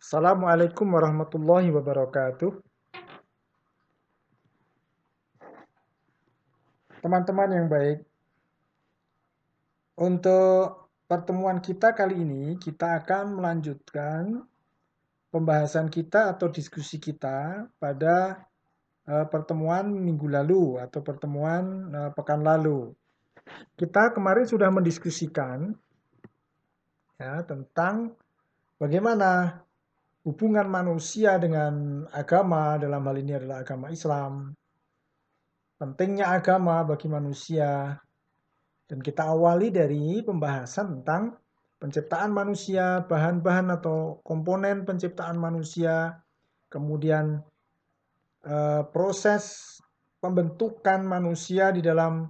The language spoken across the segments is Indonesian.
Assalamualaikum warahmatullahi wabarakatuh. Teman-teman yang baik, untuk pertemuan kita kali ini, kita akan melanjutkan pembahasan kita atau diskusi kita pada uh, pertemuan minggu lalu atau pertemuan uh, pekan lalu. Kita kemarin sudah mendiskusikan ya tentang bagaimana hubungan manusia dengan agama dalam hal ini adalah agama Islam. Pentingnya agama bagi manusia dan kita awali dari pembahasan tentang penciptaan manusia, bahan-bahan atau komponen penciptaan manusia, kemudian eh, proses pembentukan manusia di dalam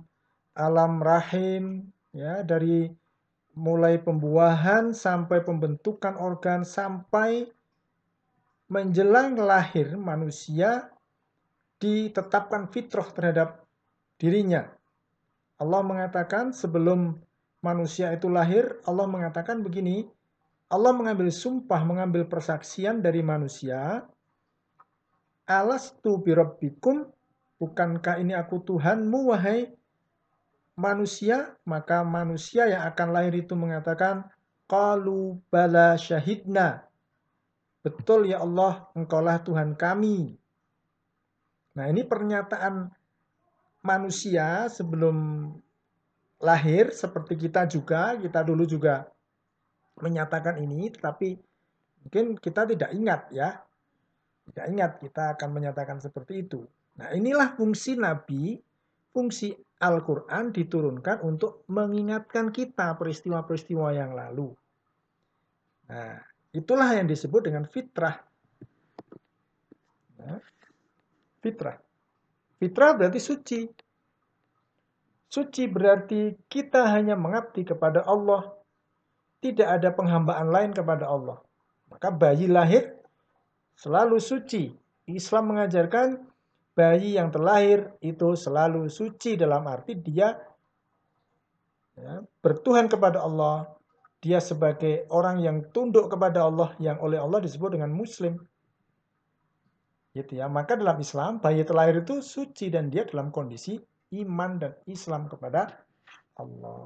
alam rahim, ya dari mulai pembuahan sampai pembentukan organ sampai menjelang lahir manusia ditetapkan fitrah terhadap dirinya Allah mengatakan sebelum manusia itu lahir, Allah mengatakan begini, Allah mengambil sumpah, mengambil persaksian dari manusia, Alastu birabbikum, bukankah ini aku Tuhanmu, wahai manusia? Maka manusia yang akan lahir itu mengatakan, Qalu bala syahidna. Betul ya Allah, engkaulah Tuhan kami. Nah ini pernyataan manusia sebelum lahir seperti kita juga, kita dulu juga menyatakan ini, tetapi mungkin kita tidak ingat ya. Tidak ingat kita akan menyatakan seperti itu. Nah inilah fungsi Nabi, fungsi Al-Quran diturunkan untuk mengingatkan kita peristiwa-peristiwa yang lalu. Nah, itulah yang disebut dengan fitrah. Nah, fitrah. Fitrah berarti suci. Suci berarti kita hanya mengabdi kepada Allah. Tidak ada penghambaan lain kepada Allah. Maka bayi lahir selalu suci. Islam mengajarkan bayi yang terlahir itu selalu suci dalam arti dia ya, bertuhan kepada Allah. Dia sebagai orang yang tunduk kepada Allah yang oleh Allah disebut dengan muslim. Gitu ya. Maka dalam Islam bayi terlahir itu suci dan dia dalam kondisi iman dan Islam kepada Allah.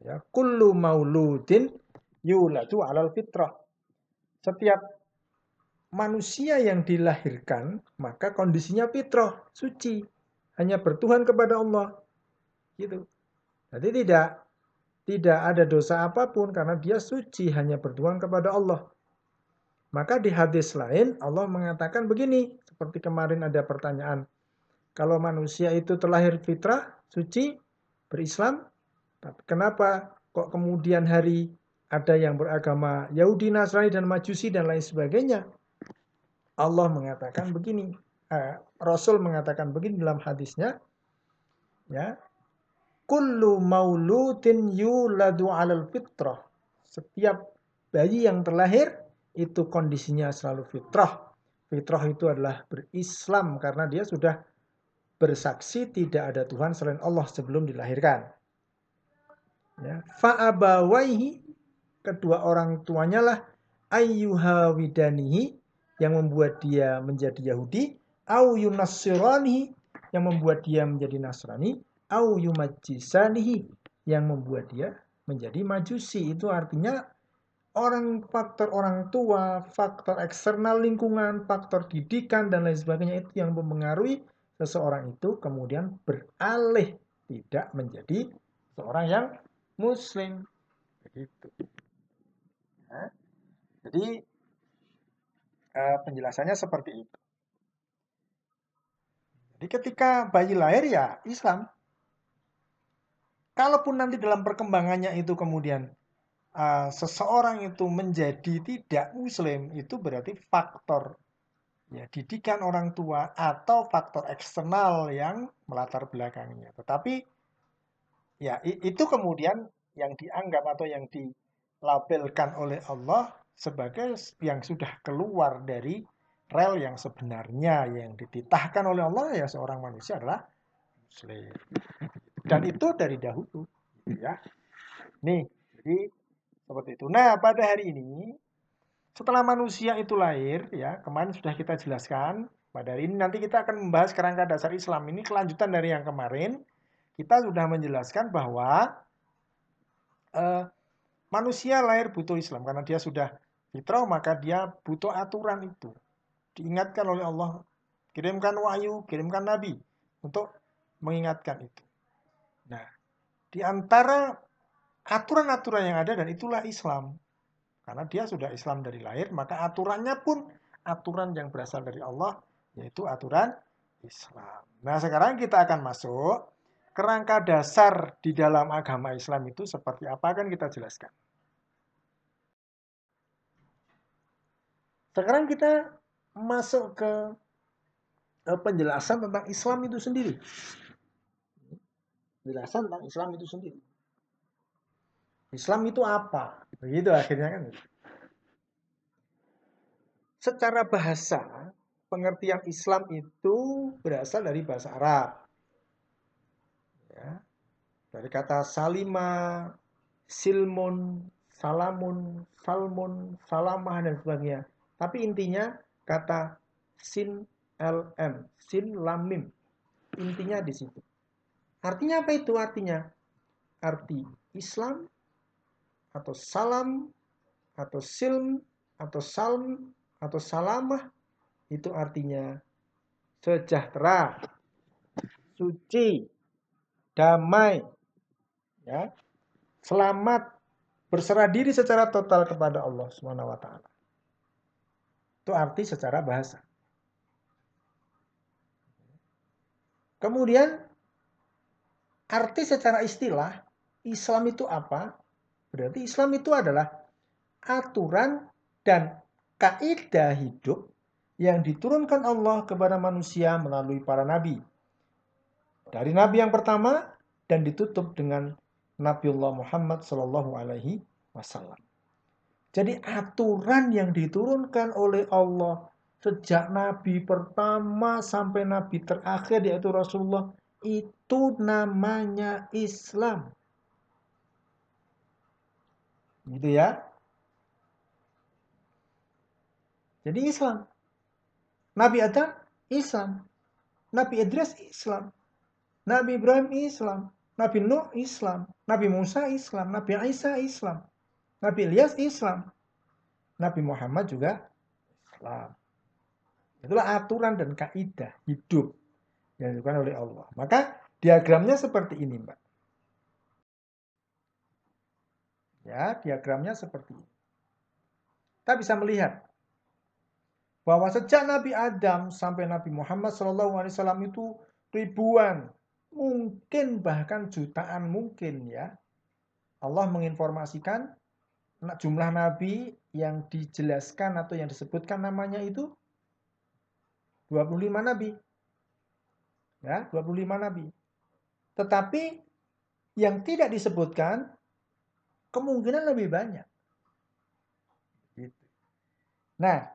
Ya kullu mauludin yuladu alal fitrah. Setiap manusia yang dilahirkan maka kondisinya fitrah suci. Hanya bertuhan kepada Allah. Gitu. Jadi tidak tidak ada dosa apa pun karena dia suci hanya bertuhan kepada Allah maka di hadis lain Allah mengatakan begini, seperti kemarin ada pertanyaan. Kalau manusia itu terlahir fitrah, suci, berislam, tapi kenapa kok kemudian hari ada yang beragama Yahudi, Nasrani, dan Majusi, dan lain sebagainya? Allah mengatakan begini, eh, Rasul mengatakan begini dalam hadisnya, ya, kullu mauludin yuladu alal fitrah. Setiap bayi yang terlahir itu kondisinya selalu fitrah. Fitrah itu adalah berislam karena dia sudah bersaksi tidak ada Tuhan selain Allah sebelum dilahirkan. Ya. Fa'abawaihi kedua orang tuanya lah ayyuhawidanihi yang membuat dia menjadi Yahudi au yang membuat dia menjadi Nasrani au yumajjisanihi yang membuat dia menjadi Majusi itu artinya orang faktor orang tua, faktor eksternal lingkungan, faktor didikan dan lain sebagainya itu yang mempengaruhi seseorang itu kemudian beralih tidak menjadi seorang yang muslim begitu. Nah, jadi uh, penjelasannya seperti itu. Jadi ketika bayi lahir ya Islam. Kalaupun nanti dalam perkembangannya itu kemudian uh, seseorang itu menjadi tidak muslim itu berarti faktor ya didikan orang tua atau faktor eksternal yang melatar belakangnya. Tetapi ya itu kemudian yang dianggap atau yang dilabelkan oleh Allah sebagai yang sudah keluar dari rel yang sebenarnya yang dititahkan oleh Allah ya seorang manusia adalah muslim. Dan itu dari dahulu ya. Nih, jadi seperti itu. Nah, pada hari ini Setelah manusia itu lahir, ya kemarin sudah kita jelaskan. Pada hari ini nanti kita akan membahas kerangka dasar Islam. Ini kelanjutan dari yang kemarin. Kita sudah menjelaskan bahwa uh, manusia lahir butuh Islam karena dia sudah fitrah maka dia butuh aturan itu. Diingatkan oleh Allah, kirimkan wahyu, kirimkan nabi untuk mengingatkan itu. Nah, di antara aturan-aturan yang ada dan itulah Islam. Karena dia sudah Islam dari lahir, maka aturannya pun aturan yang berasal dari Allah, yaitu aturan Islam. Nah, sekarang kita akan masuk kerangka dasar di dalam agama Islam itu seperti apa kan kita jelaskan. Sekarang kita masuk ke eh, penjelasan tentang Islam itu sendiri. Penjelasan tentang Islam itu sendiri. Islam itu apa? Begitu akhirnya kan. Secara bahasa, pengertian Islam itu berasal dari bahasa Arab. Ya. Dari kata salima, silmun, salamun, salmun, salamah, dan sebagainya. Tapi intinya kata sin lm, sin lamim. Intinya di situ. Artinya apa itu artinya? Arti Islam atau salam atau silm atau salm atau salamah itu artinya sejahtera, suci, damai, ya, selamat, berserah diri secara total kepada Allah Subhanahu wa taala. Itu arti secara bahasa. Kemudian arti secara istilah Islam itu apa? Berarti Islam itu adalah aturan dan kaidah hidup yang diturunkan Allah kepada manusia melalui para nabi. Dari nabi yang pertama dan ditutup dengan Nabiullah Muhammad Shallallahu Alaihi Wasallam. Jadi aturan yang diturunkan oleh Allah sejak nabi pertama sampai nabi terakhir yaitu Rasulullah itu namanya Islam. Gitu ya. Jadi Islam. Nabi Adam Islam. Nabi Idris Islam. Nabi Ibrahim Islam. Nabi Nuh Islam. Nabi Musa Islam. Nabi Isa Islam. Nabi Ilyas Islam. Nabi Muhammad juga Islam. Itulah aturan dan kaidah hidup yang dilakukan oleh Allah. Maka diagramnya seperti ini, Mbak. Ya, diagramnya seperti ini. Kita bisa melihat bahwa sejak Nabi Adam sampai Nabi Muhammad SAW itu ribuan, mungkin bahkan jutaan mungkin ya. Allah menginformasikan jumlah nabi yang dijelaskan atau yang disebutkan namanya itu 25 nabi. Ya, 25 nabi. Tetapi yang tidak disebutkan kemungkinan lebih banyak. Gitu. Nah,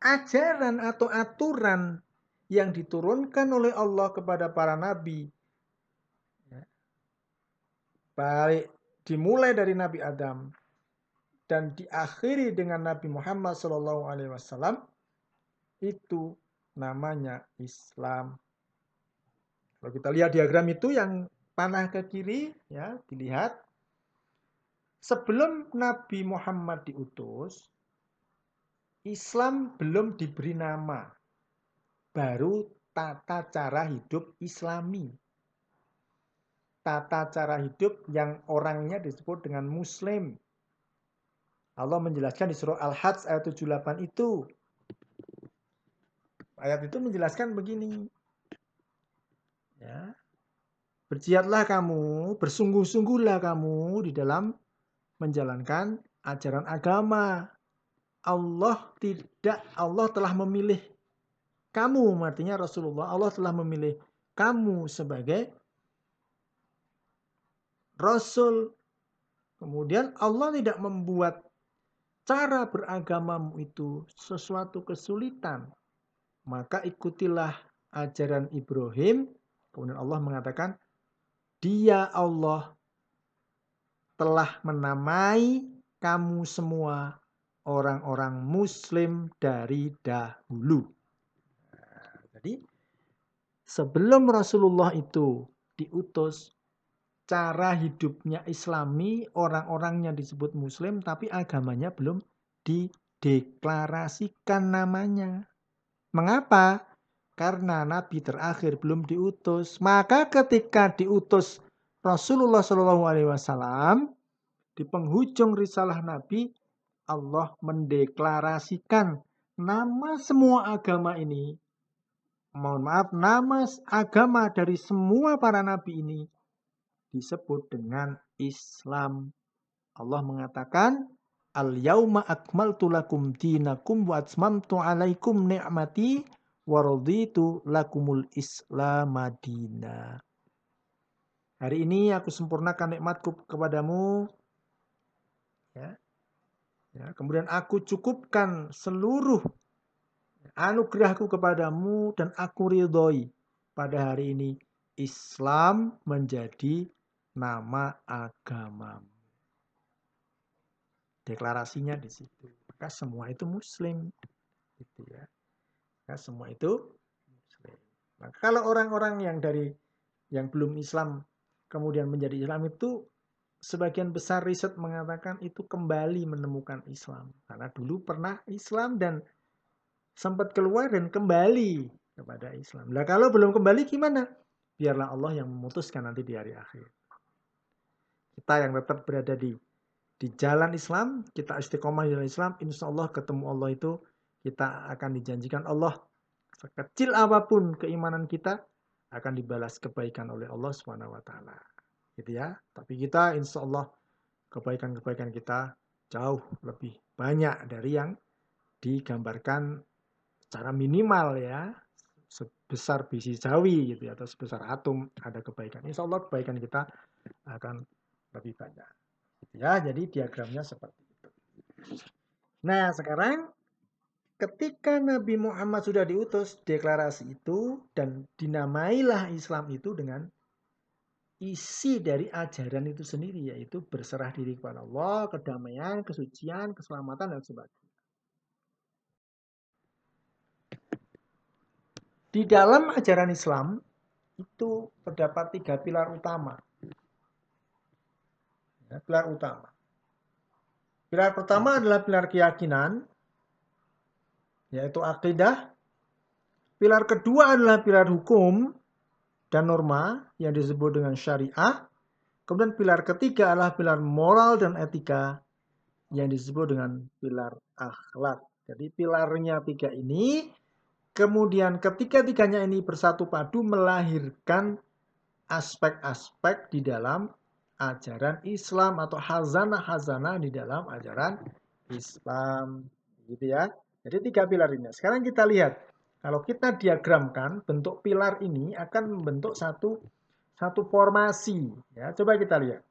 ajaran atau aturan yang diturunkan oleh Allah kepada para nabi, ya, baik dimulai dari Nabi Adam dan diakhiri dengan Nabi Muhammad SAW, itu namanya Islam. Kalau kita lihat diagram itu yang panah ke kiri ya dilihat. Sebelum Nabi Muhammad diutus Islam belum diberi nama. Baru tata cara hidup Islami. Tata cara hidup yang orangnya disebut dengan muslim. Allah menjelaskan di surah Al-Hajj ayat 78 itu ayat itu menjelaskan begini ya Berjiatlah kamu, bersungguh-sungguhlah kamu di dalam menjalankan ajaran agama. Allah tidak, Allah telah memilih kamu, artinya Rasulullah, Allah telah memilih kamu sebagai Rasul. Kemudian Allah tidak membuat cara beragamamu itu sesuatu kesulitan. Maka ikutilah ajaran Ibrahim. Kemudian Allah mengatakan, dia Allah telah menamai kamu semua orang-orang muslim dari dahulu. Jadi sebelum Rasulullah itu diutus, cara hidupnya islami, orang-orangnya disebut muslim, tapi agamanya belum dideklarasikan namanya. Mengapa? Karena nabi terakhir belum diutus. Maka ketika diutus Rasulullah Shallallahu Alaihi Wasallam di penghujung risalah Nabi, Allah mendeklarasikan nama semua agama ini. Mohon maaf, nama agama dari semua para nabi ini disebut dengan Islam. Allah mengatakan, Al-yauma akmaltu lakum dinakum wa atmamtu alaikum ni'mati wa raditu lakumul islam madina. Hari ini aku sempurnakan nikmatku kepadamu. Ya. ya. Kemudian aku cukupkan seluruh anugerahku kepadamu dan aku ridhoi pada hari ini Islam menjadi nama agamamu. Deklarasinya di situ. Maka semua itu muslim. Gitu ya. Maka semua itu muslim. Maka kalau orang-orang yang dari yang belum Islam kemudian menjadi Islam itu sebagian besar riset mengatakan itu kembali menemukan Islam. Karena dulu pernah Islam dan sempat keluar dan kembali kepada Islam. Nah kalau belum kembali gimana? Biarlah Allah yang memutuskan nanti di hari akhir. Kita yang tetap berada di di jalan Islam, kita istiqomah di jalan Islam, insya Allah ketemu Allah itu kita akan dijanjikan Allah sekecil apa pun keimanan kita akan dibalas kebaikan oleh Allah Subhanahu wa taala. Gitu ya. Tapi kita insya Allah kebaikan-kebaikan kita jauh lebih banyak dari yang digambarkan secara minimal ya sebesar biji sawi gitu ya, atau sebesar atom ada kebaikan. Insya Allah kebaikan kita akan lebih banyak. Ya, jadi diagramnya seperti itu. Nah, sekarang ketika Nabi Muhammad sudah diutus deklarasi itu dan dinamailah Islam itu dengan isi dari ajaran itu sendiri yaitu berserah diri kepada Allah, kedamaian, kesucian, keselamatan dan sebagainya. Di dalam ajaran Islam itu terdapat tiga pilar utama. Ya, pilar utama. Pilar pertama adalah pilar keyakinan, yaitu akidah. Pilar kedua adalah pilar hukum dan norma yang disebut dengan syariah. Kemudian pilar ketiga adalah pilar moral dan etika yang disebut dengan pilar akhlak. Jadi pilarnya tiga ini, kemudian ketiga-tiganya ini bersatu padu melahirkan aspek-aspek di dalam ajaran Islam atau hazanah-hazanah di dalam ajaran Islam. Gitu ya. Jadi tiga pilar ini. Sekarang kita lihat. Kalau kita diagramkan, bentuk pilar ini akan membentuk satu satu formasi. Ya, coba kita lihat.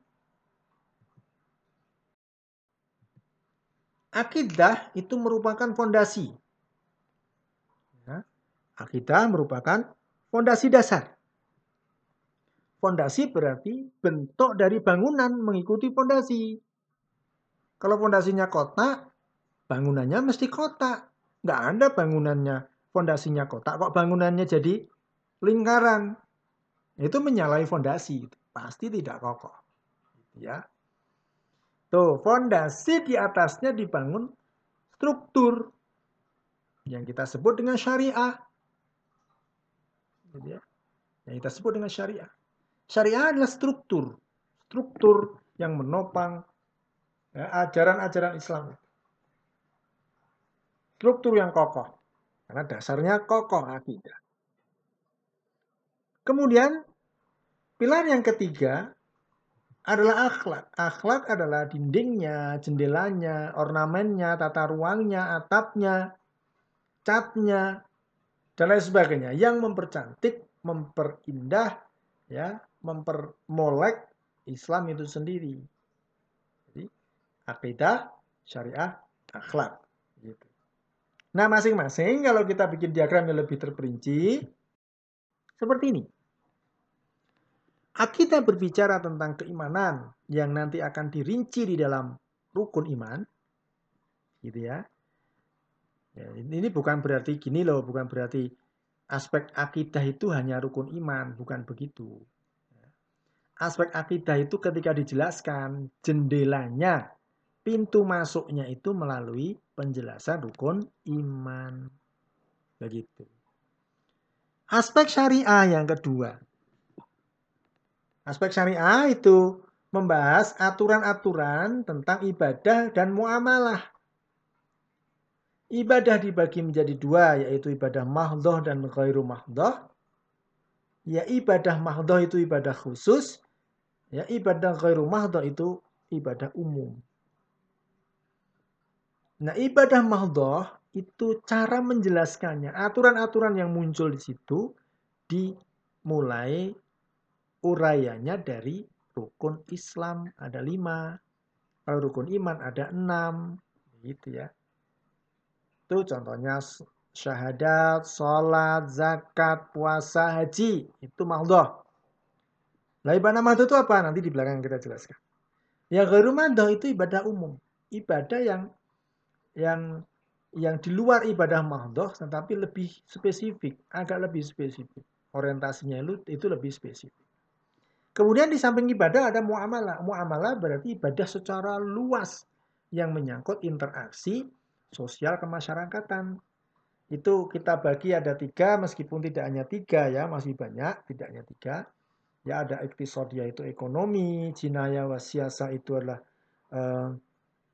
Akidah itu merupakan fondasi. Ya, akidah merupakan fondasi dasar. Fondasi berarti bentuk dari bangunan mengikuti fondasi. Kalau fondasinya kotak, bangunannya mesti kotak. Nggak ada bangunannya, fondasinya kotak. Kok bangunannya jadi lingkaran? Itu menyalahi fondasi. Pasti tidak kokoh. Ya. Tuh, fondasi di atasnya dibangun struktur yang kita sebut dengan syariah. Ya. Yang kita sebut dengan syariah. Syariah adalah struktur, struktur yang menopang ya, ajaran-ajaran Islam. Struktur yang kokoh, karena dasarnya kokoh akidah. Kemudian, pilar yang ketiga adalah akhlak. Akhlak adalah dindingnya, jendelanya, ornamennya, tata ruangnya, atapnya, catnya, dan lain sebagainya yang mempercantik, memperindah, ya mempermolek Islam itu sendiri. Jadi akidah, syariah, akhlak. Gitu. Nah masing-masing kalau kita bikin diagram yang lebih terperinci seperti ini. Akidah berbicara tentang keimanan yang nanti akan dirinci di dalam rukun iman. gitu ya. ya ini bukan berarti gini loh, bukan berarti aspek akidah itu hanya rukun iman, bukan begitu. Aspek akidah itu ketika dijelaskan jendelanya, pintu masuknya itu melalui penjelasan rukun iman. Begitu. Aspek syariah yang kedua. Aspek syariah itu membahas aturan-aturan tentang ibadah dan muamalah. Ibadah dibagi menjadi dua, yaitu ibadah mahdoh dan ghairu mahdoh. Ya ibadah mahdoh itu ibadah khusus, ya ibadah ghairu mahdoh itu ibadah umum. Nah ibadah mahdoh itu cara menjelaskannya, aturan-aturan yang muncul di situ dimulai urayanya dari rukun Islam ada lima, kalau rukun iman ada enam, gitu ya. Itu contohnya syahadat, sholat, zakat, puasa, haji. Itu mahdoh. Lah ibadah mahdoh itu apa? Nanti di belakang kita jelaskan. Ya gharu mahdoh itu ibadah umum. Ibadah yang yang yang di luar ibadah mahdoh tetapi lebih spesifik, agak lebih spesifik. Orientasinya itu, itu lebih spesifik. Kemudian di samping ibadah ada muamalah. Muamalah berarti ibadah secara luas yang menyangkut interaksi sosial kemasyarakatan. Itu kita bagi ada tiga, meskipun tidak hanya tiga ya, masih banyak, tidak hanya tiga. Ya ada iktisodiyah itu ekonomi, jinaya wasiasa itu adalah uh,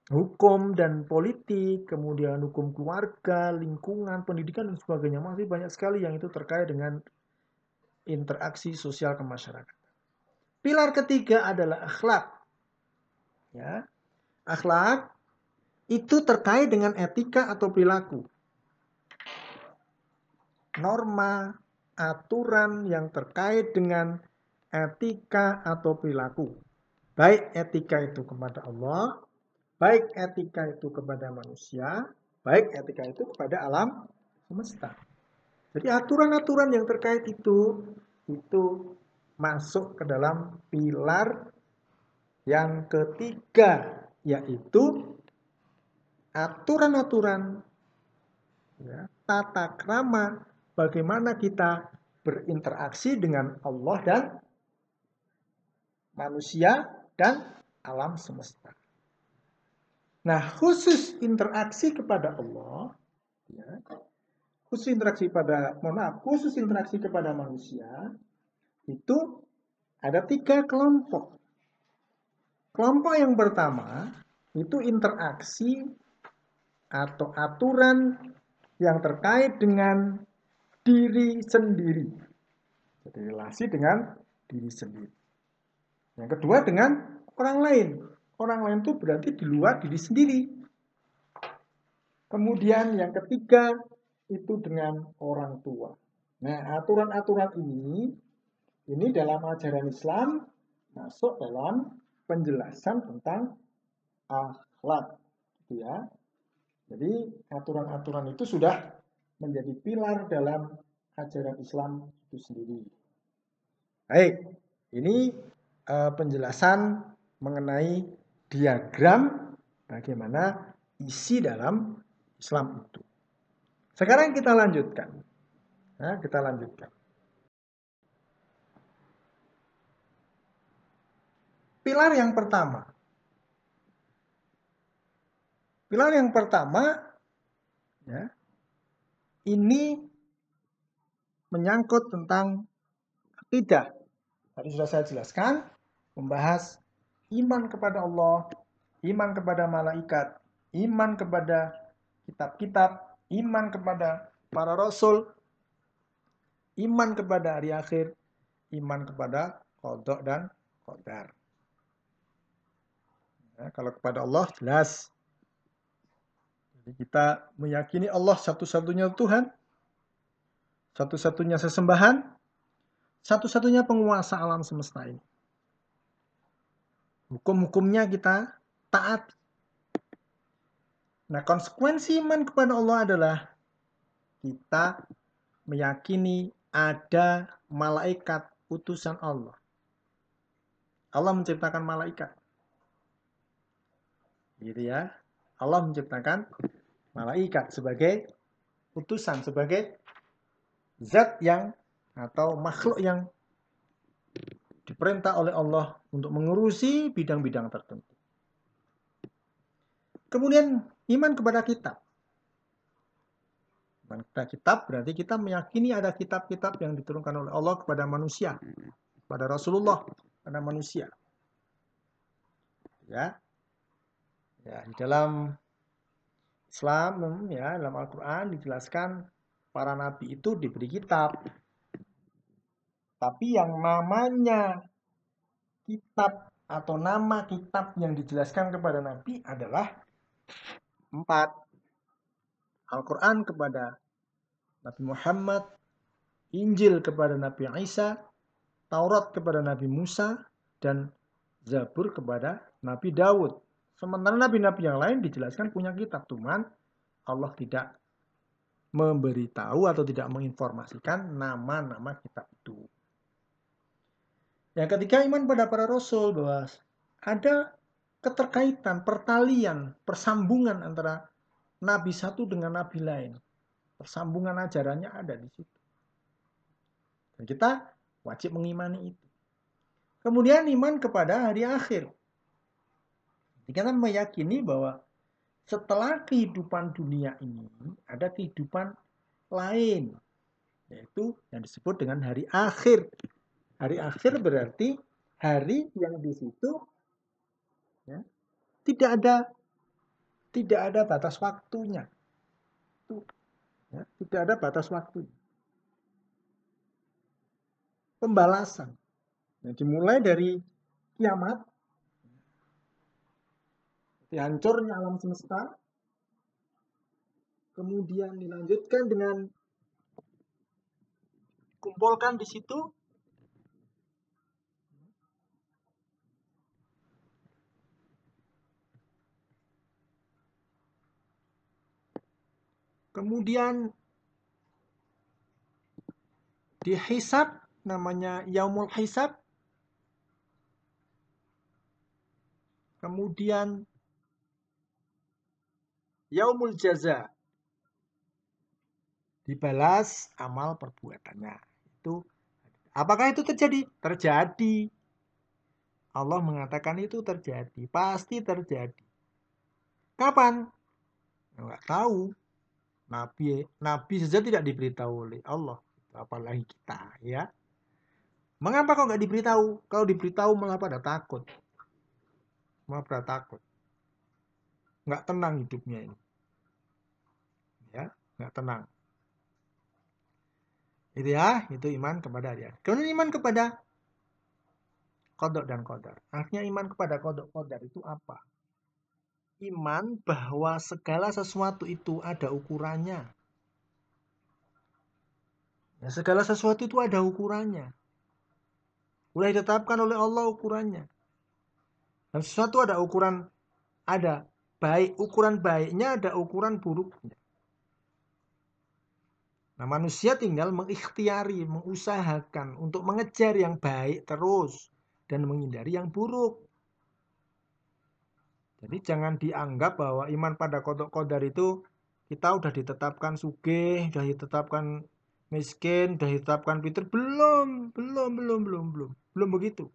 hukum dan politik, kemudian hukum keluarga, lingkungan, pendidikan dan sebagainya. Masih banyak sekali yang itu terkait dengan interaksi sosial kemasyarakatan. Pilar ketiga adalah akhlak. Ya. Akhlak itu terkait dengan etika atau perilaku. Norma, aturan yang terkait dengan etika atau perilaku. Baik etika itu kepada Allah, baik etika itu kepada manusia, baik etika itu kepada alam semesta. Jadi aturan-aturan yang terkait itu itu masuk ke dalam pilar yang ketiga yaitu aturan-aturan, ya, tata krama, bagaimana kita berinteraksi dengan Allah dan manusia dan alam semesta. Nah, khusus interaksi kepada Allah, ya, khusus interaksi pada, mohon maaf, khusus interaksi kepada manusia, itu ada tiga kelompok. Kelompok yang pertama itu interaksi atau aturan yang terkait dengan diri sendiri. Jadi relasi dengan diri sendiri. Yang kedua dengan orang lain. Orang lain itu berarti di luar diri sendiri. Kemudian yang ketiga itu dengan orang tua. Nah, aturan-aturan ini ini dalam ajaran Islam masuk dalam penjelasan tentang akhlak, gitu ya. Jadi aturan-aturan itu sudah menjadi pilar dalam ajaran Islam itu sendiri. Baik, ini uh, penjelasan mengenai diagram bagaimana isi dalam Islam itu. Sekarang kita lanjutkan. Nah, kita lanjutkan. Pilar yang pertama, Pilar yang pertama, ya, ini menyangkut tentang akidah. Tadi sudah saya jelaskan, membahas iman kepada Allah, iman kepada malaikat, iman kepada kitab-kitab, iman kepada para rasul, iman kepada hari akhir, iman kepada kodok dan kodar. Ya, kalau kepada Allah jelas jadi kita meyakini Allah satu-satunya Tuhan, satu-satunya sesembahan, satu-satunya penguasa alam semesta ini. Hukum-hukumnya kita taat. Nah, konsekuensi iman kepada Allah adalah kita meyakini ada malaikat utusan Allah. Allah menciptakan malaikat. Gitu ya. Allah menciptakan malaikat sebagai utusan, sebagai zat yang atau makhluk yang diperintah oleh Allah untuk mengurusi bidang-bidang tertentu. Kemudian iman kepada kitab. Iman kepada kitab berarti kita meyakini ada kitab-kitab yang diturunkan oleh Allah kepada manusia, kepada Rasulullah, kepada manusia. Ya. Ya, di dalam Islam ya, dalam Al-Qur'an dijelaskan para nabi itu diberi kitab. Tapi yang namanya kitab atau nama kitab yang dijelaskan kepada nabi adalah empat. Al-Quran kepada Nabi Muhammad, Injil kepada Nabi Isa, Taurat kepada Nabi Musa, dan Zabur kepada Nabi Dawud. Sementara nabi-nabi yang lain dijelaskan punya kitab, cuman Allah tidak memberitahu atau tidak menginformasikan nama-nama kitab itu. Yang ketiga iman pada para rasul bahwa ada keterkaitan, pertalian, persambungan antara nabi satu dengan nabi lain. Persambungan ajarannya ada di situ. Dan kita wajib mengimani itu. Kemudian iman kepada hari akhir. Kita meyakini bahwa setelah kehidupan dunia ini ada kehidupan lain yaitu yang disebut dengan hari akhir. Hari akhir berarti hari yang di situ ya, tidak ada tidak ada batas waktunya. Ya, tidak ada batas waktu. Pembalasan. Yang dimulai dari kiamat hancurnya alam semesta, kemudian dilanjutkan dengan kumpulkan di situ kemudian dihisap namanya yaumul hisab. Kemudian yaumul jaza. Dibalas amal perbuatannya. Itu apakah itu terjadi? Terjadi. Allah mengatakan itu terjadi. Pasti terjadi. Kapan? Nggak tahu nabi nabi saja tidak diberitahu oleh Allah apalagi kita ya. Mengapa kok nggak diberitahu? Kalau diberitahu malah pada takut. Malah pada takut. Nggak tenang hidupnya ini. Ya nggak tenang. Itu ya itu iman kepada dia. Kemudian iman kepada kodok dan kodar. Artinya iman kepada kodok kodar itu apa iman bahwa segala sesuatu itu ada ukurannya. Ya, segala sesuatu itu ada ukurannya. Udah ditetapkan oleh Allah ukurannya. Dan sesuatu ada ukuran ada baik ukuran baiknya ada ukuran buruknya. Nah, manusia tinggal mengikhtiari, mengusahakan untuk mengejar yang baik terus dan menghindari yang buruk. Jadi jangan dianggap bahwa iman pada kodok kodar itu kita udah ditetapkan sugih, udah ditetapkan miskin, udah ditetapkan pinter. Belum, belum, belum, belum, belum. Belum begitu.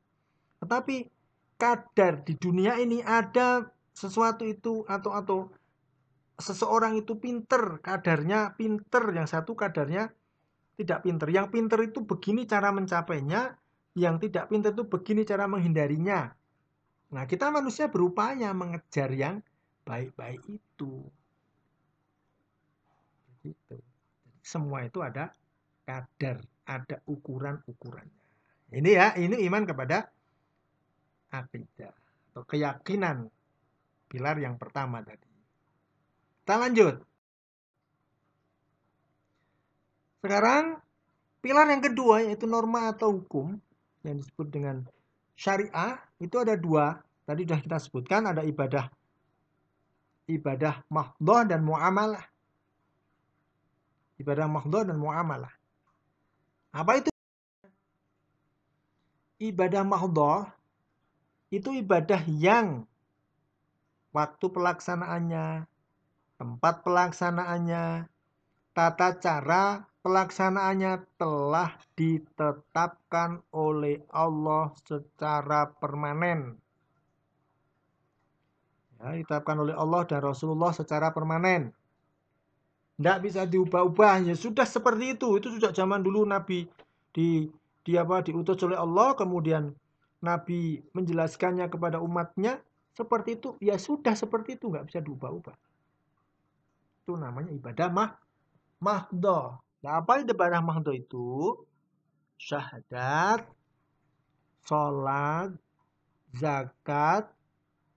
Tetapi kadar di dunia ini ada sesuatu itu atau atau seseorang itu pinter, kadarnya pinter, yang satu kadarnya tidak pinter. Yang pinter itu begini cara mencapainya, yang tidak pinter itu begini cara menghindarinya. Nah, kita manusia berupaya mengejar yang baik-baik itu. Gitu. Semua itu ada kadar, ada ukuran-ukurannya. Ini ya, ini iman kepada akidah atau keyakinan pilar yang pertama tadi. Kita lanjut. Sekarang pilar yang kedua yaitu norma atau hukum yang disebut dengan syariah itu ada dua. Tadi sudah kita sebutkan ada ibadah ibadah mahdoh dan muamalah. Ibadah mahdoh dan muamalah. Apa itu? Ibadah mahdoh itu ibadah yang waktu pelaksanaannya, tempat pelaksanaannya, tata cara pelaksanaannya telah ditetapkan oleh Allah secara permanen. Ya, ditetapkan oleh Allah dan Rasulullah secara permanen. Tidak bisa diubah-ubah. Ya sudah seperti itu. Itu sudah zaman dulu Nabi di, di apa diutus oleh Allah, kemudian Nabi menjelaskannya kepada umatnya seperti itu. Ya sudah seperti itu, nggak bisa diubah-ubah. Itu namanya ibadah mah mahdoh. Nah, apa mahdoh itu? Syahadat, sholat, zakat,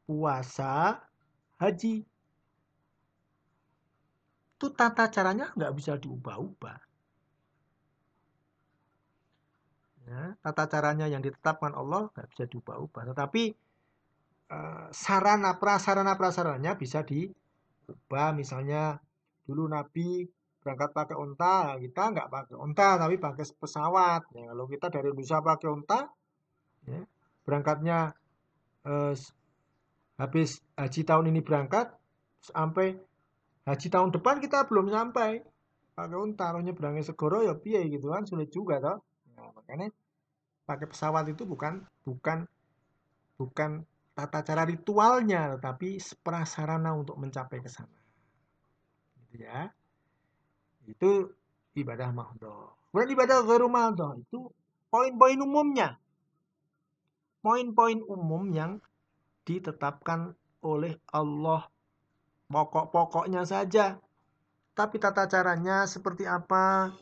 puasa, haji. Itu tata caranya nggak bisa diubah-ubah. Ya, tata caranya yang ditetapkan Allah nggak bisa diubah-ubah. Tetapi uh, sarana prasarana prasarananya bisa diubah. Misalnya dulu Nabi berangkat pakai unta, kita nggak pakai unta tapi pakai pesawat. Ya, kalau kita dari Indonesia pakai unta, ya, berangkatnya eh, habis haji tahun ini berangkat sampai haji tahun depan kita belum sampai pakai unta, kalau nyebrangnya segoro ya piye gitu kan sulit juga toh. Nah, makanya pakai pesawat itu bukan bukan bukan tata cara ritualnya, tetapi prasarana untuk mencapai ke sana. Gitu ya. Itu ibadah mahdoh. Kemudian ibadah ghairu mahdoh itu poin-poin umumnya. Poin-poin umum yang ditetapkan oleh Allah. Pokok-pokoknya saja. Tapi tata caranya seperti apa,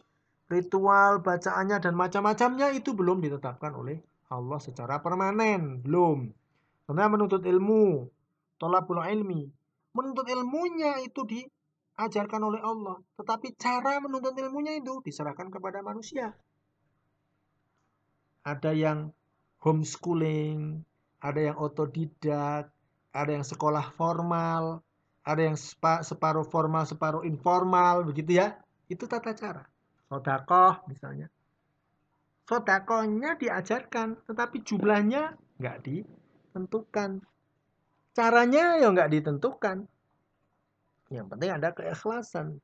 ritual, bacaannya, dan macam-macamnya itu belum ditetapkan oleh Allah secara permanen. Belum. Sebenarnya menuntut ilmu, tolabul ilmi. Menuntut ilmunya itu di ajarkan oleh Allah. Tetapi cara menuntut ilmunya itu diserahkan kepada manusia. Ada yang homeschooling, ada yang otodidak, ada yang sekolah formal, ada yang separuh formal, separuh informal, begitu ya. Itu tata cara. Sodakoh misalnya. Sodakohnya diajarkan, tetapi jumlahnya nggak ditentukan. Caranya ya nggak ditentukan. Yang penting ada keikhlasan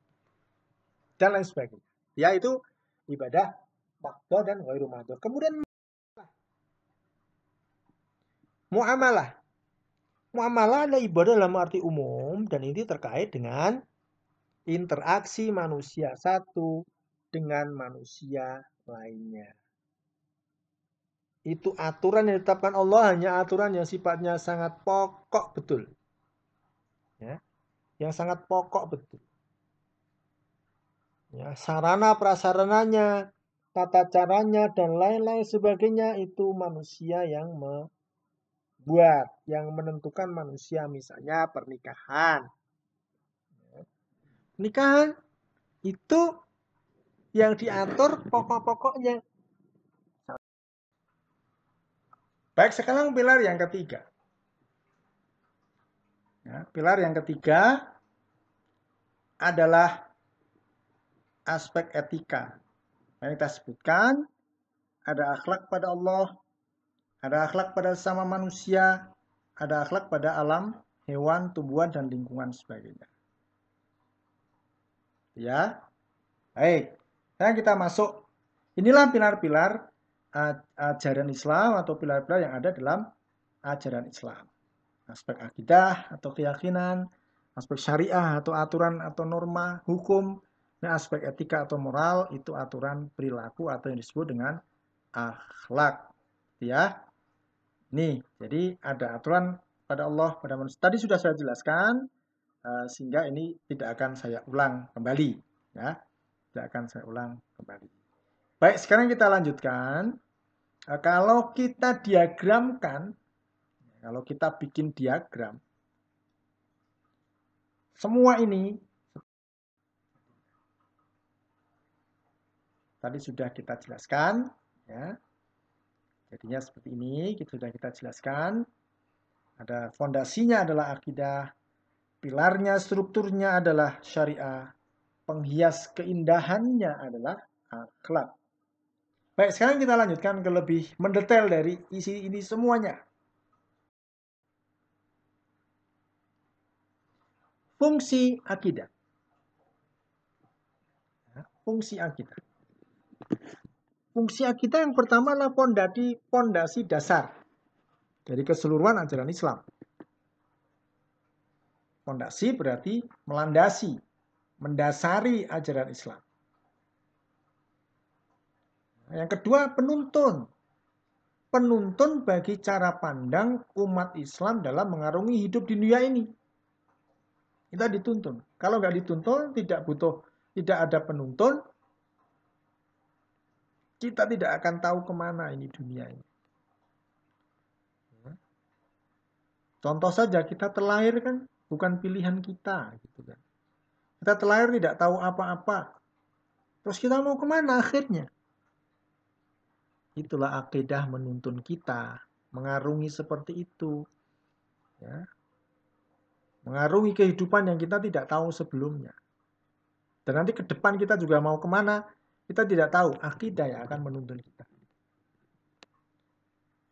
dan lain sebagainya. Ya itu ibadah makdo dan ghairu makdo. Kemudian muamalah. Muamalah adalah ibadah dalam arti umum dan ini terkait dengan interaksi manusia satu dengan manusia lainnya. Itu aturan yang ditetapkan Allah hanya aturan yang sifatnya sangat pokok betul. Ya yang sangat pokok betul. Ya, sarana prasarananya, tata caranya dan lain-lain sebagainya itu manusia yang membuat, yang menentukan manusia misalnya pernikahan. Pernikahan itu yang diatur pokok-pokoknya. Baik, sekarang pilar yang ketiga. Ya, pilar yang ketiga adalah aspek etika. Yang kita sebutkan ada akhlak pada Allah, ada akhlak pada sesama manusia, ada akhlak pada alam, hewan, tumbuhan, dan lingkungan sebagainya. Ya, baik. Sekarang kita masuk. Inilah pilar-pilar ajaran Islam atau pilar-pilar yang ada dalam ajaran Islam aspek akidah atau keyakinan, aspek syariah atau aturan atau norma hukum, dan aspek etika atau moral itu aturan perilaku atau yang disebut dengan akhlak. Ya. Nih, jadi ada aturan pada Allah, pada manusia. Tadi sudah saya jelaskan, uh, sehingga ini tidak akan saya ulang kembali. Ya, tidak akan saya ulang kembali. Baik, sekarang kita lanjutkan. Uh, kalau kita diagramkan kalau kita bikin diagram, semua ini tadi sudah kita jelaskan, ya. Jadinya seperti ini, kita sudah kita jelaskan. Ada fondasinya adalah akidah, pilarnya, strukturnya adalah syariah, penghias keindahannya adalah akhlak. Baik, sekarang kita lanjutkan ke lebih mendetail dari isi ini semuanya. Fungsi akidah. Ya, fungsi akidah. Fungsi akidah yang pertama adalah pondasi, pondasi dasar dari keseluruhan ajaran Islam. Pondasi berarti melandasi, mendasari ajaran Islam. Yang kedua, penuntun. Penuntun bagi cara pandang umat Islam dalam mengarungi hidup di dunia ini. Kita dituntun. Kalau nggak dituntun, tidak butuh, tidak ada penuntun, kita tidak akan tahu ke mana ini dunia ini. Ya. Contoh saja kita terlahir kan bukan pilihan kita gitu kan. Kita terlahir tidak tahu apa-apa. Terus kita mau ke mana akhirnya? Itulah akidah menuntun kita mengarungi seperti itu. Ya mengarungi kehidupan yang kita tidak tahu sebelumnya. Dan nanti ke depan kita juga mau ke mana, kita tidak tahu. Akidah yang akan menuntun kita.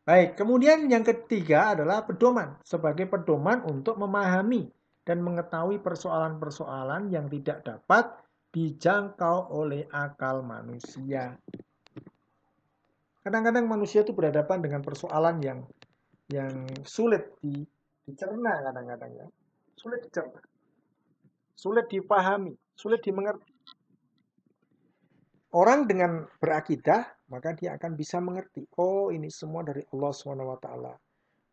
Baik, kemudian yang ketiga adalah pedoman. Sebagai pedoman untuk memahami dan mengetahui persoalan-persoalan yang tidak dapat dijangkau oleh akal manusia. Kadang-kadang manusia itu berhadapan dengan persoalan yang yang sulit dicerna kadang-kadang ya sulit dicerna, sulit dipahami, sulit dimengerti. Orang dengan berakidah, maka dia akan bisa mengerti. Oh, ini semua dari Allah SWT.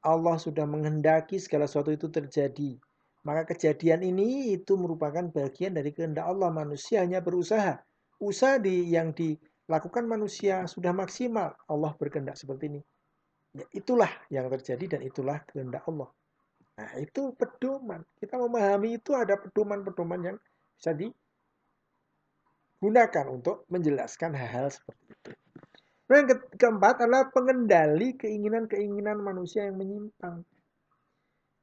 Allah sudah menghendaki segala sesuatu itu terjadi. Maka kejadian ini itu merupakan bagian dari kehendak Allah. Manusia hanya berusaha. Usaha di, yang dilakukan manusia sudah maksimal. Allah berkehendak seperti ini. Ya, itulah yang terjadi dan itulah kehendak Allah. Nah, itu pedoman. Kita memahami itu ada pedoman-pedoman yang bisa digunakan untuk menjelaskan hal-hal seperti itu. Yang ke keempat adalah pengendali keinginan-keinginan manusia yang menyimpang.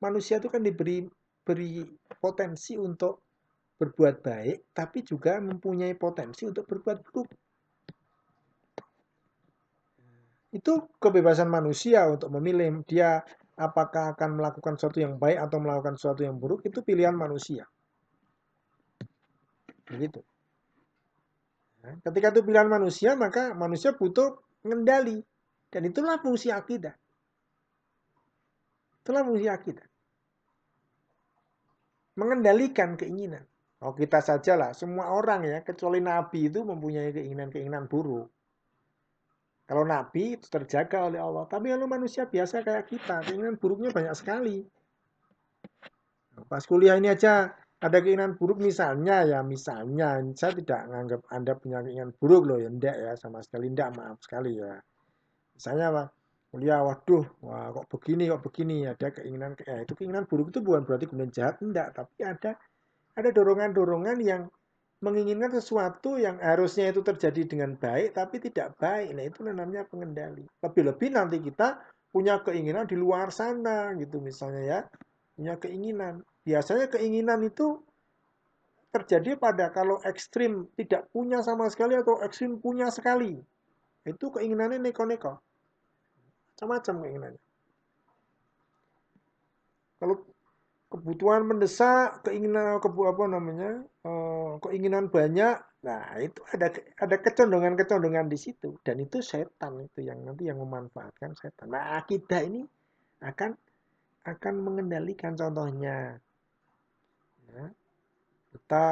Manusia itu kan diberi beri potensi untuk berbuat baik, tapi juga mempunyai potensi untuk berbuat buruk. Itu kebebasan manusia untuk memilih dia apakah akan melakukan sesuatu yang baik atau melakukan sesuatu yang buruk itu pilihan manusia. Begitu. Nah, ketika itu pilihan manusia, maka manusia butuh mengendali. Dan itulah fungsi akidah. Itulah fungsi akidah. Mengendalikan keinginan. Oh kita sajalah, semua orang ya, kecuali Nabi itu mempunyai keinginan-keinginan buruk. Kalau Nabi itu terjaga oleh Allah. Tapi kalau manusia biasa kayak kita, keinginan buruknya banyak sekali. Pas kuliah ini aja ada keinginan buruk. Misalnya ya misalnya saya tidak menganggap anda punya keinginan buruk loh. Ya enggak ya sama sekali. Enggak maaf sekali ya. Misalnya apa? Kuliah waduh wah kok begini kok begini. Ada keinginan ya itu keinginan buruk itu bukan berarti kemudian jahat enggak tapi ada ada dorongan-dorongan yang menginginkan sesuatu yang harusnya itu terjadi dengan baik tapi tidak baik. Nah, itu namanya pengendali. Lebih-lebih nanti kita punya keinginan di luar sana gitu misalnya ya. Punya keinginan. Biasanya keinginan itu terjadi pada kalau ekstrim tidak punya sama sekali atau ekstrim punya sekali. Itu keinginannya neko-neko. Macam-macam keinginannya. Kalau kebutuhan mendesak, keinginan kebu apa namanya, uh, keinginan banyak, nah itu ada ada kecondongan-kecondongan di situ. Dan itu setan itu yang nanti yang memanfaatkan setan. Nah akidah ini akan akan mengendalikan contohnya. Ya, kita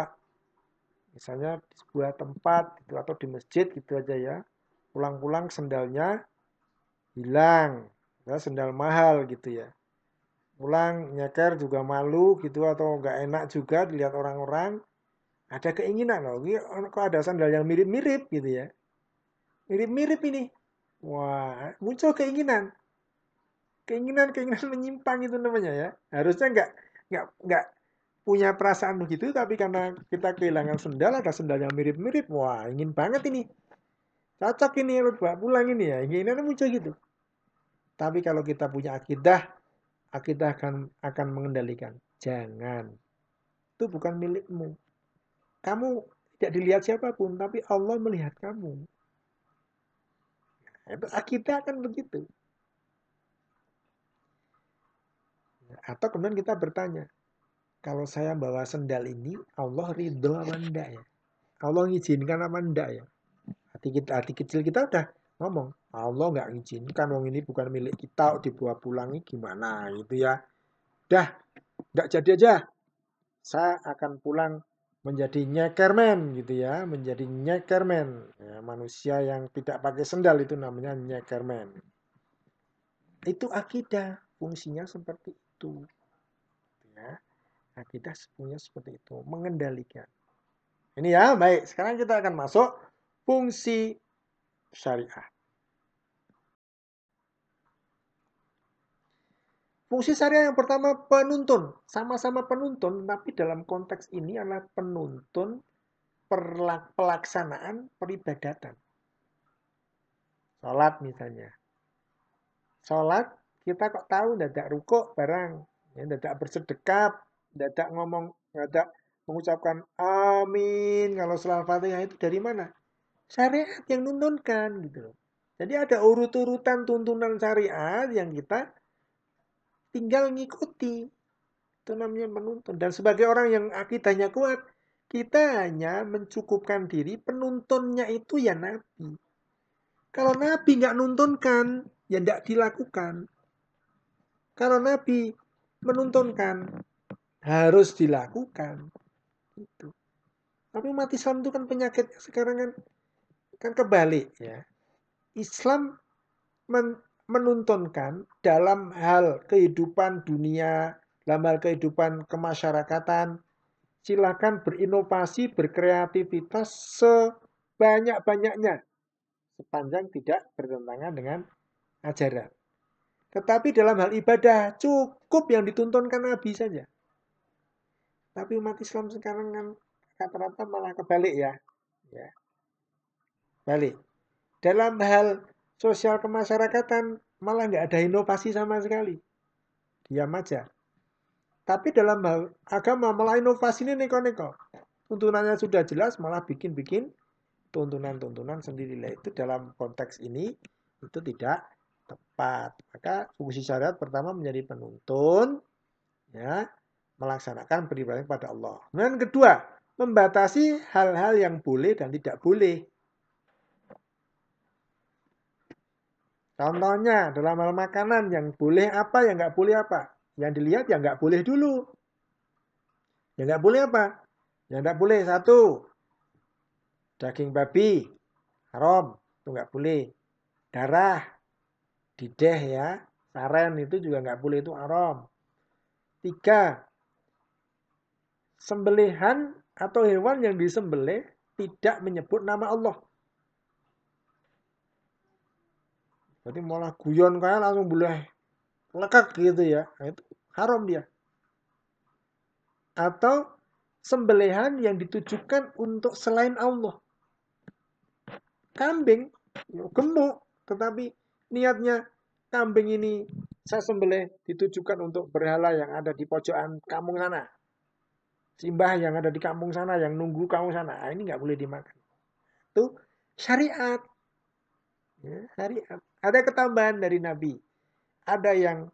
misalnya di sebuah tempat gitu atau di masjid gitu aja ya, pulang-pulang sendalnya hilang, ya, sendal mahal gitu ya. Pulang nyeker juga malu gitu atau nggak enak juga dilihat orang-orang ada keinginan loh ini kok ada sandal yang mirip-mirip gitu ya. Mirip-mirip ini. Wah muncul keinginan. Keinginan keinginan menyimpang itu namanya ya. Harusnya nggak nggak nggak punya perasaan begitu tapi karena kita kehilangan sendal ada sendal yang mirip-mirip. Wah ingin banget ini. Cocok ini lu bawa pulang ini ya. Inginannya muncul gitu. Tapi kalau kita punya akidah akidah akan akan mengendalikan. Jangan. Itu bukan milikmu. Kamu tidak dilihat siapa pun, tapi Allah melihat kamu. Itu akidah akan begitu. Atau kemudian kita bertanya, kalau saya bawa sendal ini Allah ridho apa enggak ya? Allah ngizinkan apa enggak ya? Hati kita, hati kecil kita udah ngomong, Allah nggak ngizinkan, wong ini bukan milik kita, dibawa pulangi gimana gitu ya. Dah, nggak jadi aja. Saya akan pulang menjadi nyekerman gitu ya, menjadi nyekerman. Ya, manusia yang tidak pakai sendal itu namanya nyekerman. Itu akidah, fungsinya seperti itu. Ya. Akidah punya seperti itu, mengendalikan. Ini ya, baik. Sekarang kita akan masuk fungsi syariah. Fungsi syariah yang pertama penuntun, sama-sama penuntun, tapi dalam konteks ini adalah penuntun pelaksanaan peribadatan. Sholat misalnya. Sholat kita kok tahu tidak rukuk barang, ya, bersedekap, dadak ngomong dadak mengucapkan amin kalau selawat fatihah itu dari mana? Syariat yang nuntunkan gitu loh. Jadi ada urut-urutan tuntunan syariat yang kita tinggal ngikuti. Itu namanya menuntun. Dan sebagai orang yang akidahnya kuat, kita hanya mencukupkan diri penuntunnya itu ya Nabi. Kalau Nabi nggak nuntunkan, ya tidak dilakukan. Kalau Nabi menuntunkan, harus dilakukan. Itu. Tapi umat Islam itu kan penyakit sekarang kan kan kebalik ya. Islam men menuntunkan dalam hal kehidupan dunia, dalam hal kehidupan kemasyarakatan, silakan berinovasi, berkreativitas sebanyak-banyaknya sepanjang tidak bertentangan dengan ajaran. Tetapi dalam hal ibadah cukup yang dituntunkan Nabi saja. Tapi umat Islam sekarang kan rata-rata malah kebalik ya. ya. Balik. Dalam hal sosial kemasyarakatan malah nggak ada inovasi sama sekali. Diam aja. Tapi dalam hal agama malah inovasi ini neko-neko. Tuntunannya sudah jelas malah bikin-bikin tuntunan-tuntunan sendiri. Itu dalam konteks ini itu tidak tepat. Maka fungsi syariat pertama menjadi penuntun ya melaksanakan beribadah kepada Allah. Dan kedua, membatasi hal-hal yang boleh dan tidak boleh. Contohnya dalam hal makanan yang boleh apa, yang nggak boleh apa. Yang dilihat yang nggak boleh dulu. Yang nggak boleh apa? Yang nggak boleh satu, daging babi haram, itu nggak boleh. Darah, dideh ya, saren itu juga nggak boleh itu haram. Tiga, sembelihan atau hewan yang disembelih tidak menyebut nama Allah. Jadi malah guyon kayak langsung boleh lekak gitu ya. Nah, itu haram dia. Atau sembelihan yang ditujukan untuk selain Allah. Kambing, ya, gemuk, tetapi niatnya kambing ini saya sembelih ditujukan untuk berhala yang ada di pojokan kampung sana simbah yang ada di kampung sana, yang nunggu kampung sana, nah, ini nggak boleh dimakan. Itu syariat. Ya, syariat. Ada ketambahan dari Nabi. Ada yang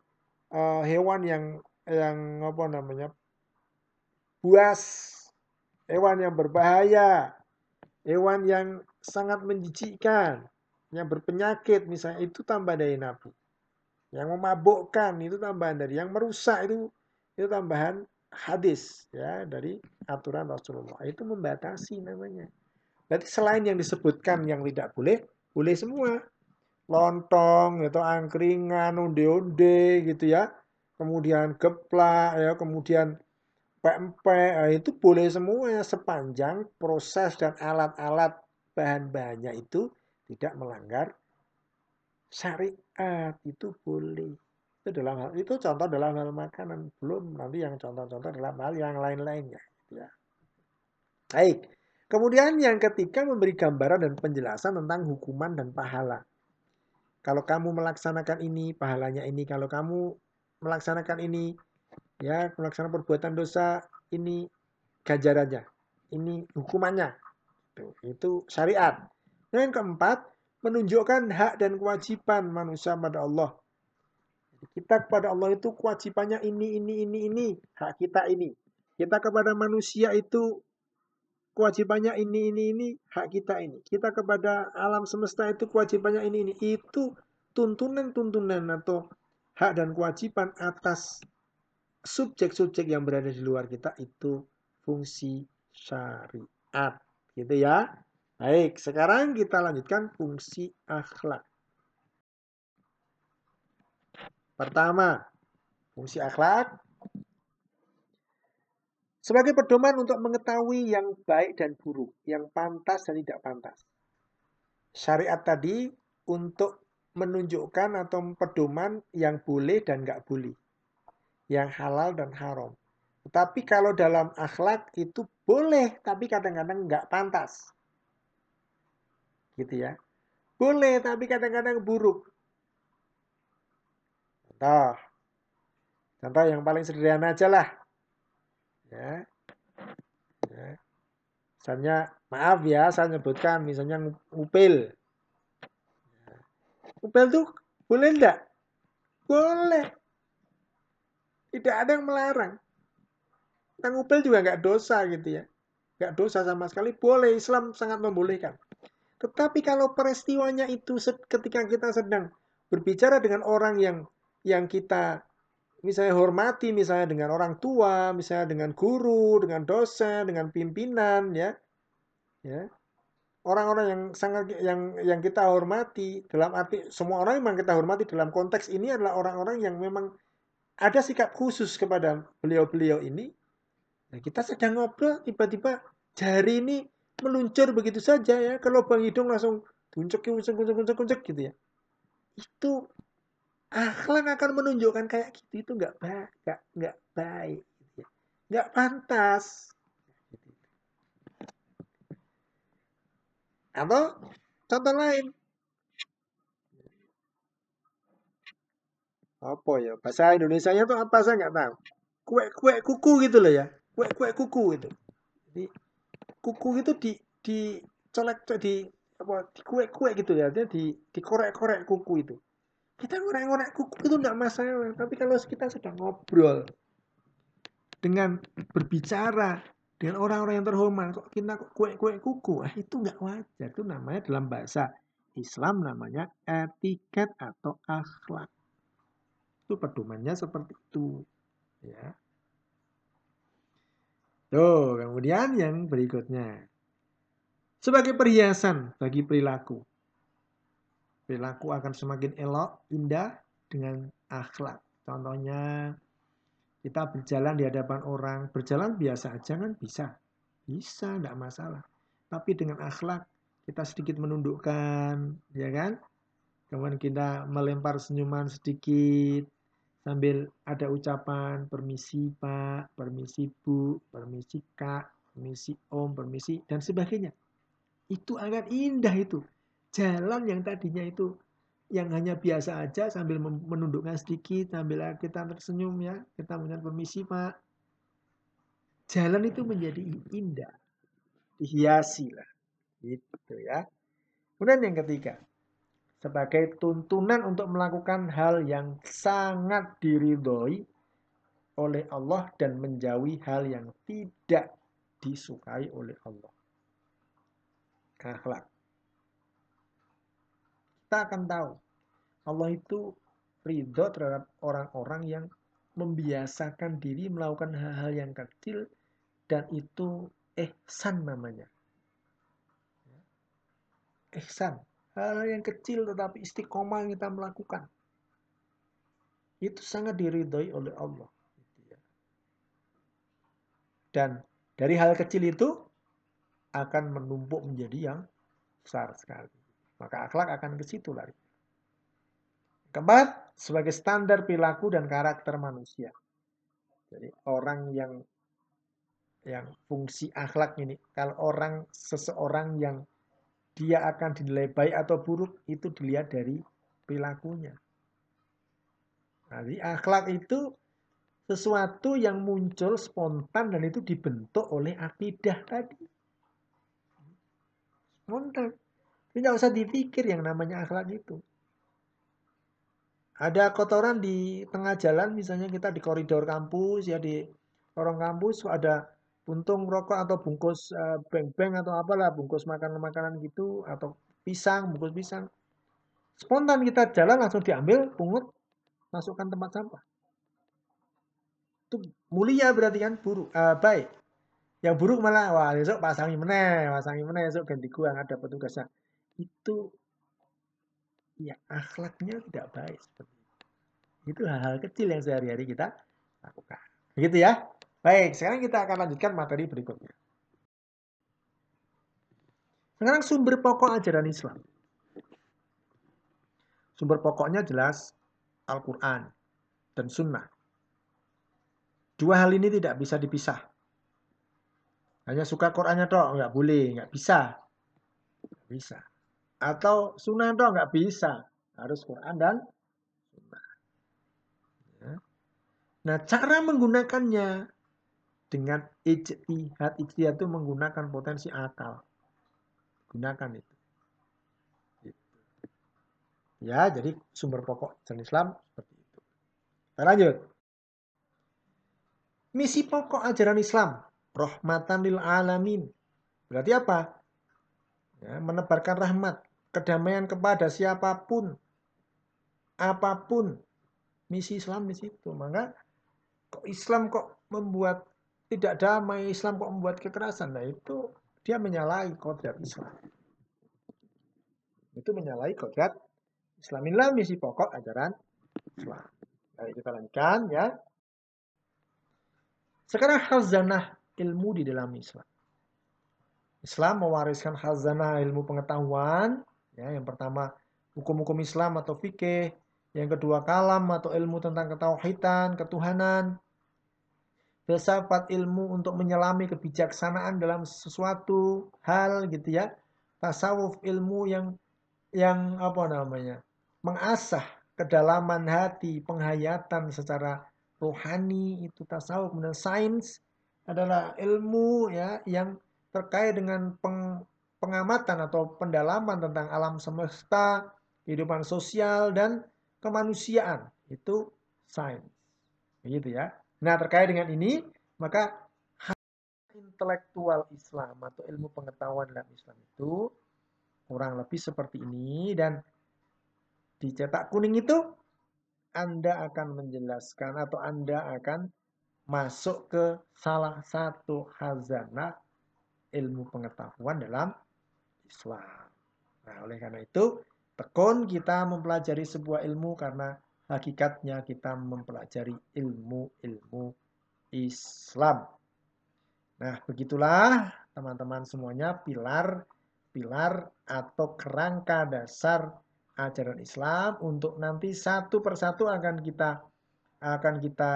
uh, hewan yang yang apa namanya buas, hewan yang berbahaya, hewan yang sangat menjijikkan, yang berpenyakit misalnya itu tambah dari Nabi. Yang memabukkan itu tambahan dari yang merusak itu itu tambahan hadis ya dari aturan Rasulullah itu membatasi namanya. Berarti selain yang disebutkan yang tidak boleh, boleh semua. Lontong atau angkringan, onde-onde gitu ya. Kemudian geplak ya, kemudian pempek ya, itu boleh semua ya sepanjang proses dan alat-alat bahan-bahannya itu tidak melanggar syariat itu boleh. Itu dalam hal itu contoh dalam hal makanan, belum nanti yang contoh-contoh dalam hal yang lain-lainnya. Gitu ya. Baik. Kemudian yang ketiga memberi gambaran dan penjelasan tentang hukuman dan pahala. Kalau kamu melaksanakan ini, pahalanya ini. Kalau kamu melaksanakan ini, ya melaksanakan perbuatan dosa, ini ganjarannya. Ini hukumannya. Itu, itu syariat. Yang keempat, menunjukkan hak dan kewajiban manusia pada Allah kita kepada Allah itu kewajibannya ini, ini, ini, ini. Hak kita ini. Kita kepada manusia itu kewajibannya ini, ini, ini, hak kita ini. Kita kepada alam semesta itu kewajibannya ini, ini. Itu tuntunan-tuntunan atau hak dan kewajiban atas subjek-subjek yang berada di luar kita itu fungsi syariat. Gitu ya. Baik, sekarang kita lanjutkan fungsi akhlak. Pertama, fungsi akhlak sebagai pedoman untuk mengetahui yang baik dan buruk, yang pantas dan tidak pantas. Syariat tadi untuk menunjukkan atau pedoman yang boleh dan nggak boleh. Yang halal dan haram. Tetapi kalau dalam akhlak itu boleh, tapi kadang-kadang nggak pantas. Gitu ya. Boleh, tapi kadang-kadang buruk. Contoh. Contoh yang paling sederhana aja lah ya. ya. Misalnya, maaf ya, saya sebutkan misalnya upil. Ya. Upil tuh boleh enggak? Boleh. Tidak ada yang melarang. Tentang upil juga nggak dosa gitu ya. Nggak dosa sama sekali. Boleh, Islam sangat membolehkan. Tetapi kalau peristiwanya itu ketika kita sedang berbicara dengan orang yang yang kita misalnya hormati misalnya dengan orang tua, misalnya dengan guru, dengan dosen, dengan pimpinan ya. Ya. Orang-orang yang sangat yang yang kita hormati dalam arti semua orang memang kita hormati dalam konteks ini adalah orang-orang yang memang ada sikap khusus kepada beliau-beliau ini. Nah, kita sedang ngobrol tiba-tiba jari ini meluncur begitu saja ya ke lubang hidung langsung kuncuk kuncuk kuncuk kuncuk gitu ya. Itu akhlak akan menunjukkan kayak gitu itu nggak baik nggak nggak baik gitu ya. nggak pantas. Atau contoh lain. Apa ya? Bahasa Indonesia nya tuh apa saya nggak tahu. Kue kue kuku gitu loh ya. Kue kue kuku itu. Jadi kuku itu di di colek di apa di kue kue gitu ya. Dia di dikorek korek kuku itu kita ngorek-ngorek kuku itu tidak masalah. Tapi kalau kita sedang ngobrol dengan berbicara dengan orang-orang yang terhormat, kok kita kue-kue kuku, ah, itu nggak wajar. Itu namanya dalam bahasa Islam namanya etiket atau akhlak. Itu pedomannya seperti itu. Ya. Tuh, kemudian yang berikutnya. Sebagai perhiasan bagi perilaku. Perilaku akan semakin elok, indah dengan akhlak. Contohnya, kita berjalan di hadapan orang, berjalan biasa aja kan bisa. Bisa, tidak masalah. Tapi dengan akhlak, kita sedikit menundukkan, ya kan? Kemudian kita melempar senyuman sedikit, sambil ada ucapan permisi pak, permisi bu, permisi kak, permisi om, permisi, dan sebagainya. Itu akan indah itu jalan yang tadinya itu yang hanya biasa aja sambil menundukkan sedikit sambil kita tersenyum ya kita mengucapkan permisi pak. Jalan itu menjadi indah. Dihiasi lah. Gitu ya. Kemudian yang ketiga sebagai tuntunan untuk melakukan hal yang sangat diridhoi oleh Allah dan menjauhi hal yang tidak disukai oleh Allah. Akhlak kita akan tahu Allah itu ridho terhadap orang-orang yang membiasakan diri melakukan hal-hal yang kecil dan itu ihsan namanya. Ihsan, hal-hal yang kecil tetapi istiqomah yang kita melakukan. Itu sangat diridhoi oleh Allah. Dan dari hal kecil itu akan menumpuk menjadi yang besar sekali. Maka akhlak akan ke situ lari. Keempat, sebagai standar perilaku dan karakter manusia. Jadi orang yang yang fungsi akhlak ini, kalau orang seseorang yang dia akan dinilai baik atau buruk itu dilihat dari perilakunya. Jadi akhlak itu sesuatu yang muncul spontan dan itu dibentuk oleh akidah tadi. Spontan. Tidak usah dipikir yang namanya akhlak itu. Ada kotoran di tengah jalan, misalnya kita di koridor kampus, ya di orang kampus ada puntung rokok atau bungkus uh, beng-beng atau apalah bungkus makanan-makanan gitu atau pisang bungkus pisang. Spontan kita jalan langsung diambil pungut masukkan tempat sampah. Itu mulia berarti kan buruk uh, baik. Yang buruk malah wah besok pasangi meneh pasangi meneh besok ganti gua ada petugasnya itu ya akhlaknya tidak baik seperti itu itu hal-hal kecil yang sehari-hari kita lakukan begitu ya Baik, sekarang kita akan lanjutkan materi berikutnya. Sekarang sumber pokok ajaran Islam. Sumber pokoknya jelas Al-Quran dan Sunnah. Dua hal ini tidak bisa dipisah. Hanya suka Qurannya toh nggak boleh, nggak bisa. Nggak bisa. Atau Sunnah toh nggak bisa. Harus Quran dan Sunnah. Ya. Nah, cara menggunakannya dengan ijtihad ijtihad itu menggunakan potensi akal gunakan itu gitu. ya jadi sumber pokok ajaran Islam seperti itu kita lanjut misi pokok ajaran Islam rahmatan lil alamin berarti apa ya, menebarkan rahmat kedamaian kepada siapa pun apa pun misi Islam di situ. Maka kok Islam kok membuat tidak damai Islam kok membuat kekerasan? Nah itu dia menyalahi kodrat Islam. Itu menyalahi kodrat Islam. Inilah misi pokok ajaran Islam. Nah, kita lanjutkan ya. Sekarang hazanah ilmu di dalam Islam. Islam mewariskan hazanah ilmu pengetahuan ya yang pertama hukum-hukum Islam atau fikih. Yang kedua kalam atau ilmu tentang ketauhidan ketuhanan. Filsafat ilmu untuk menyelami kebijaksanaan dalam sesuatu hal gitu ya. Tasawuf ilmu yang yang apa namanya mengasah kedalaman hati penghayatan secara rohani. Itu tasawuf. Dan sains adalah ilmu ya yang terkait dengan peng, pengamatan atau pendalaman tentang alam semesta kehidupan sosial dan kemanusiaan. Itu sains. Begitu ya. Nah, terkait dengan ini, maka intelektual Islam atau ilmu pengetahuan dalam Islam itu kurang lebih seperti ini dan dicetak kuning itu Anda akan menjelaskan atau Anda akan masuk ke salah satu hazanah ilmu pengetahuan dalam Islam. Nah, oleh karena itu, tekun kita mempelajari sebuah ilmu karena hakikatnya kita mempelajari ilmu-ilmu Islam. Nah, begitulah teman-teman semuanya pilar pilar atau kerangka dasar ajaran Islam untuk nanti satu persatu akan kita akan kita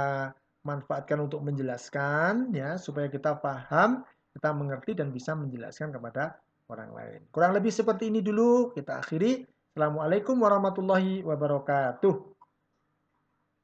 manfaatkan untuk menjelaskan ya supaya kita paham, kita mengerti dan bisa menjelaskan kepada orang lain. Kurang lebih seperti ini dulu kita akhiri. Assalamualaikum warahmatullahi wabarakatuh.